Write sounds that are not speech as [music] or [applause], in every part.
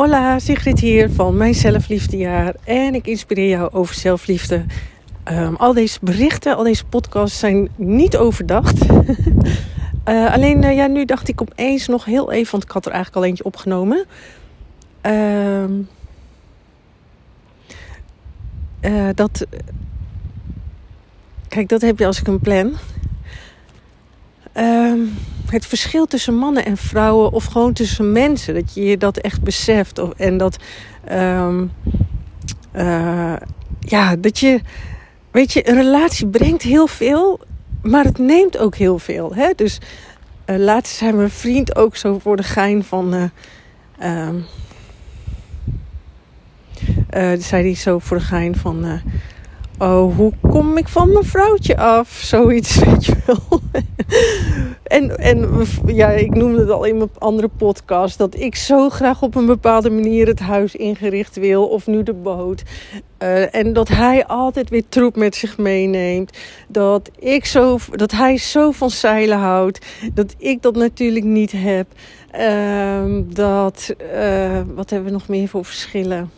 Hola, Sigrid hier van Mijn Zelfliefdejaar. En ik inspireer jou over zelfliefde. Um, al deze berichten, al deze podcasts zijn niet overdacht. uh, [laughs] alleen, uh, ja, nu dacht ik opeens nog heel even, want ik had er eigenlijk al eentje opgenomen. Uh, dat. Kijk, dat heb je als ik een plan. Ehm, het verschil tussen mannen en vrouwen, of gewoon tussen mensen, dat je dat echt beseft. Of, en dat, um, uh, ja, dat je, weet je, een relatie brengt heel veel, maar het neemt ook heel veel. Hè? Dus uh, laatst zei mijn vriend ook zo voor de gein van. Uh, um, zei hij zo voor de gein van oh, hoe kom ik van mijn vrouwtje af? Zoiets, [laughs] weet je wel. en, en ja, ik noemde het al in mijn andere podcast, dat ik zo graag op een bepaalde manier het huis ingericht wil, of nu de boot. Uh, en dat hij altijd weer troep met zich meeneemt. Dat, ik zo, dat hij zo van zeilen houdt. Dat ik dat natuurlijk niet heb. Uh, dat, uh, wat hebben we nog meer voor verschillen?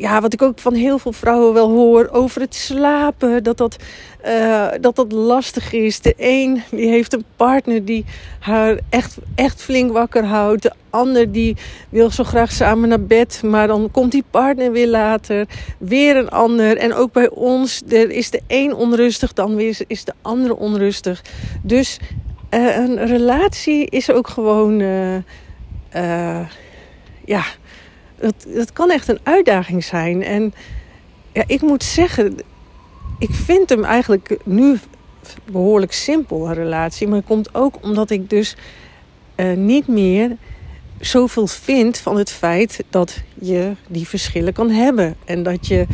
Ja, wat ik ook van heel veel vrouwen wel hoor over het slapen. Dat dat, uh, dat, dat lastig is. De een die heeft een partner die haar echt, echt flink wakker houdt. De ander die wil zo graag samen naar bed. Maar dan komt die partner weer later. Weer een ander. En ook bij ons er is de een onrustig, dan weer is de andere onrustig. Dus uh, een relatie is ook gewoon... Uh, ja dat, dat kan echt een uitdaging zijn. En ja, ik moet zeggen, ik vind hem eigenlijk nu behoorlijk simpel, een relatie. Maar het komt ook omdat ik dus uh, niet meer zoveel vind van het feit dat je die verschillen kan hebben. En dat je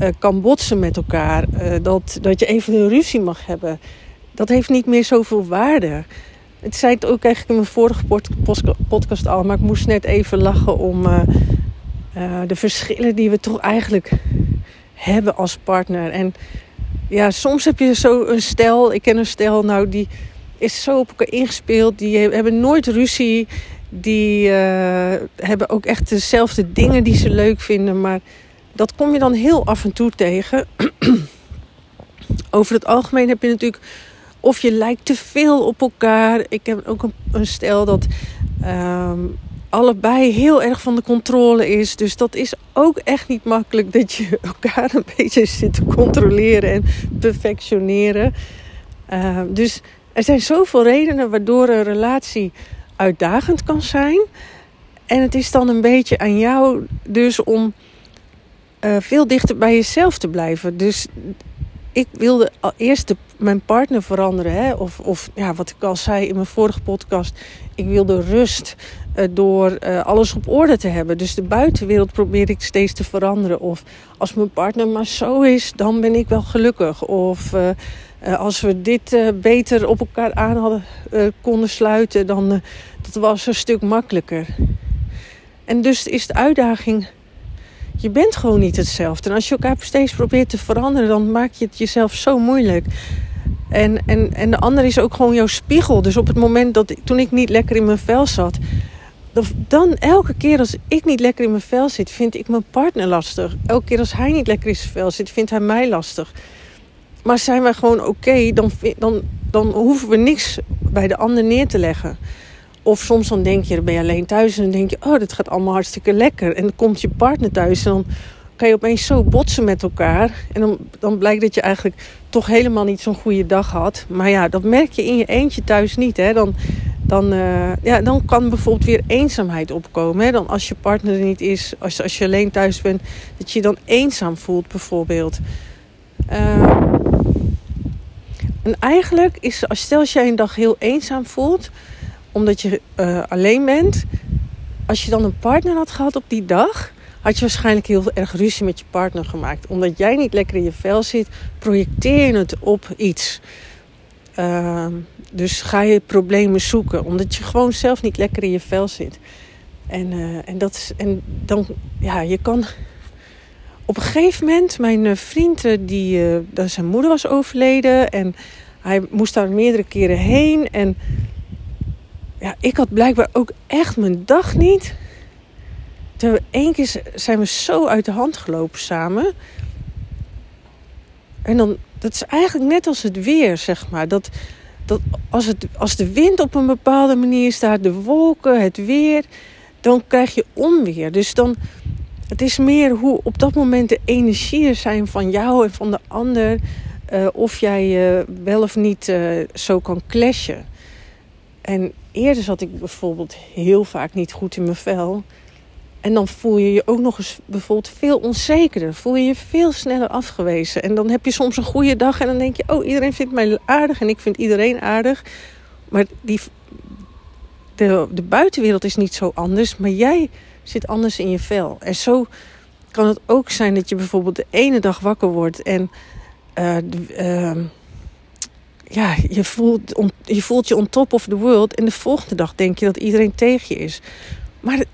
uh, kan botsen met elkaar. Uh, dat, dat je even een ruzie mag hebben. Dat heeft niet meer zoveel waarde. Het zei het ook eigenlijk in mijn vorige podcast al, maar ik moest net even lachen om uh, de verschillen die we toch eigenlijk hebben als partner. En ja, soms heb je zo een stel, ik ken een stel, nou die is zo op elkaar ingespeeld, die hebben nooit ruzie, die uh, hebben ook echt dezelfde dingen die ze leuk vinden, maar dat kom je dan heel af en toe tegen. Over het algemeen heb je natuurlijk of je lijkt te veel op elkaar. Ik heb ook een, een stel dat um, allebei heel erg van de controle is. Dus dat is ook echt niet makkelijk dat je [laughs] elkaar een beetje zit te controleren en perfectioneren. Uh, dus er zijn zoveel redenen waardoor een relatie uitdagend kan zijn. En het is dan een beetje aan jou dus om uh, veel dichter bij jezelf te blijven. Dus ik wilde eerst de, mijn partner veranderen. Hè? Of, of ja, wat ik al zei in mijn vorige podcast. Ik wilde rust uh, door uh, alles op orde te hebben. Dus de buitenwereld probeer ik steeds te veranderen. Of als mijn partner maar zo is, dan ben ik wel gelukkig. Of uh, als we dit beter op elkaar aan hadden, konden sluiten, dan dat was een stuk makkelijker. En dus is de uitdaging je bent gewoon niet hetzelfde. En als je elkaar steeds probeert te veranderen, dan maak je het jezelf zo moeilijk. En, en, en de ander is ook gewoon jouw spiegel. Dus op het moment dat toen ik niet lekker in mijn vel zat, dan elke keer als ik niet lekker in mijn vel zit, vind ik mijn partner lastig. Elke keer als hij niet lekker in zijn vel zit, vindt hij mij lastig. Maar zijn wij gewoon oké, dan, dan, dan hoeven we niks bij de ander neer te leggen. Of soms dan denk je, dan ben je alleen thuis en dan denk je, oh, dit gaat allemaal hartstikke lekker. En dan komt je partner thuis en dan kan je opeens zo botsen met elkaar. En dan, dan blijkt dat je eigenlijk toch helemaal niet zo'n goede dag had. Maar ja, dat merk je in je eentje thuis niet. Hè? Dan, dan, uh, ja, dan kan bijvoorbeeld weer eenzaamheid opkomen. Hè? Dan als je partner er niet is, als, als je alleen thuis bent, dat je je dan eenzaam voelt bijvoorbeeld. Uh, en eigenlijk is, als stel jij een dag heel eenzaam voelt omdat je uh, alleen bent. Als je dan een partner had gehad op die dag, had je waarschijnlijk heel erg ruzie met je partner gemaakt. Omdat jij niet lekker in je vel zit, projecteer je het op iets. Uh, dus ga je problemen zoeken, omdat je gewoon zelf niet lekker in je vel zit. En, uh, en, dat is, en dan, ja, je kan. Op een gegeven moment, mijn eh, vriend, die, zijn moeder was overleden en hij moest daar meerdere keren heen. En ja, ik had blijkbaar ook echt mijn dag niet. Één keer zijn we zo uit de hand gelopen samen. En dan, dat is eigenlijk net als het weer, zeg maar. Dat, dat als, het, als de wind op een bepaalde manier staat, de wolken, het weer, dan krijg je onweer. Dus dan, het is meer hoe op dat moment de energieën zijn van jou en van de ander. Uh, of jij uh, wel of niet uh, zo kan clashen. En eerder zat ik bijvoorbeeld heel vaak niet goed in mijn vel. En dan voel je je ook nog eens bijvoorbeeld veel onzekerder. Voel je je veel sneller afgewezen. En dan heb je soms een goede dag en dan denk je... oh, iedereen vindt mij aardig en ik vind iedereen aardig. Maar die, de, de buitenwereld is niet zo anders. Maar jij zit anders in je vel. En zo kan het ook zijn dat je bijvoorbeeld de ene dag wakker wordt... en uh, uh, ja, je voelt, je voelt je on top of the world. En de volgende dag denk je dat iedereen tegen je is. Maar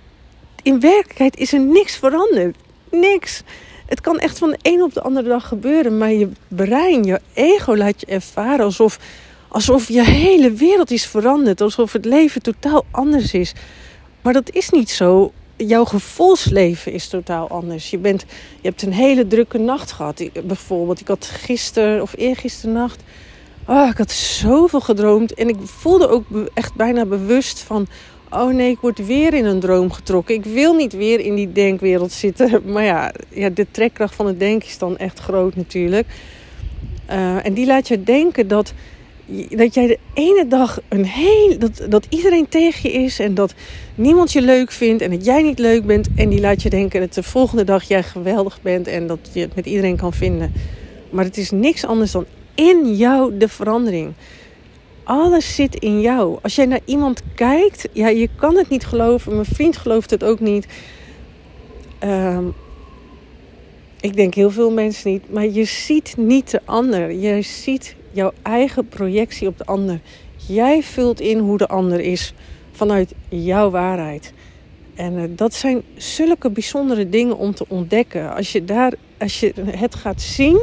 in werkelijkheid is er niks veranderd. Niks. Het kan echt van de een op de andere dag gebeuren. Maar je brein, je ego laat je ervaren alsof, alsof je hele wereld is veranderd. Alsof het leven totaal anders is. Maar dat is niet zo. Jouw gevoelsleven is totaal anders. Je, bent, je hebt een hele drukke nacht gehad. Bijvoorbeeld, ik had gisteren of eergisteren nacht... Oh, ik had zoveel gedroomd. En ik voelde ook echt bijna bewust van oh nee, ik word weer in een droom getrokken. Ik wil niet weer in die denkwereld zitten. [laughs] Maar ja, ja de trekkracht van het denken is dan echt groot natuurlijk. Uh, en die laat je denken dat, dat jij de ene dag een heel. Dat, dat iedereen tegen je is en dat niemand je leuk vindt en dat jij niet leuk bent. En die laat je denken dat de volgende dag jij geweldig bent en dat je het met iedereen kan vinden. Maar het is niks anders dan in jou de verandering. Alles zit in jou. Als jij naar iemand kijkt, ja, je kan het niet geloven. Mijn vriend gelooft het ook niet. Uh, ik denk heel veel mensen niet. Maar je ziet niet de ander. Je ziet jouw eigen projectie op de ander. Jij vult in hoe de ander is vanuit jouw waarheid. En uh, dat zijn zulke bijzondere dingen om te ontdekken. Als je, daar, als je het gaat zien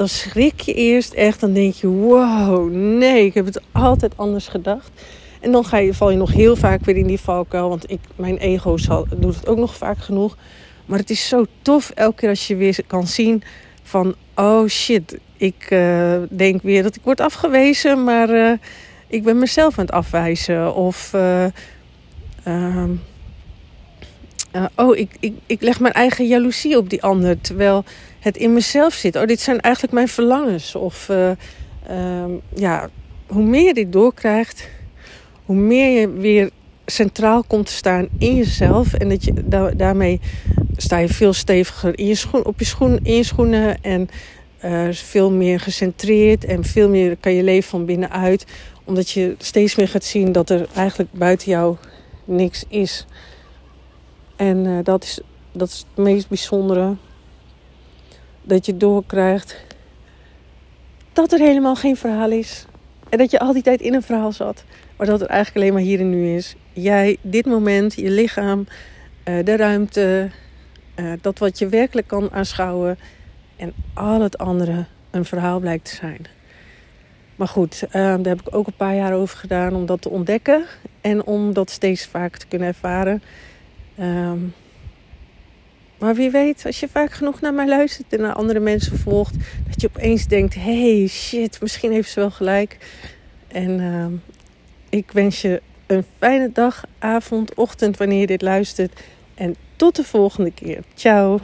dan schrik je eerst echt. Dan denk je, wow, nee, ik heb het altijd anders gedacht. En dan ga je, val je nog heel vaak weer in die valkuil. Want ik, mijn ego zal, doet het ook nog vaak genoeg. Maar het is zo tof elke keer als je weer kan zien van... Oh shit, ik uh, denk weer dat ik word afgewezen. Maar uh, ik ben mezelf aan het afwijzen. Of... Uh, oh, ik, ik, ik leg mijn eigen jaloezie op die ander. Terwijl het in mezelf zit. Oh, dit zijn eigenlijk mijn verlangens. Of uh, ja, hoe meer je dit doorkrijgt, hoe meer je weer centraal komt te staan in jezelf. En dat je daarmee sta je veel steviger in je schoen, op je schoen, in je schoenen. En uh, veel meer gecentreerd. En veel meer kan je leven van binnenuit. Omdat je steeds meer gaat zien dat er eigenlijk buiten jou niks is. En uh, dat, is, dat is het meest bijzondere dat je doorkrijgt dat er helemaal geen verhaal is. En dat je al die tijd in een verhaal zat. Maar dat het eigenlijk alleen maar hier en nu is. Jij, dit moment, je lichaam, eh, de ruimte, eh, dat wat je werkelijk kan aanschouwen. En al het andere een verhaal blijkt te zijn. Maar goed, uh, daar heb ik ook een paar jaar over gedaan om dat te ontdekken. En om dat steeds vaker te kunnen ervaren. Ehm, maar wie weet, als je vaak genoeg naar mij luistert en naar andere mensen volgt, dat je opeens denkt: hey shit, misschien heeft ze wel gelijk. En uh, ik wens je een fijne dag, avond, ochtend wanneer je dit luistert. En tot de volgende keer. Ciao.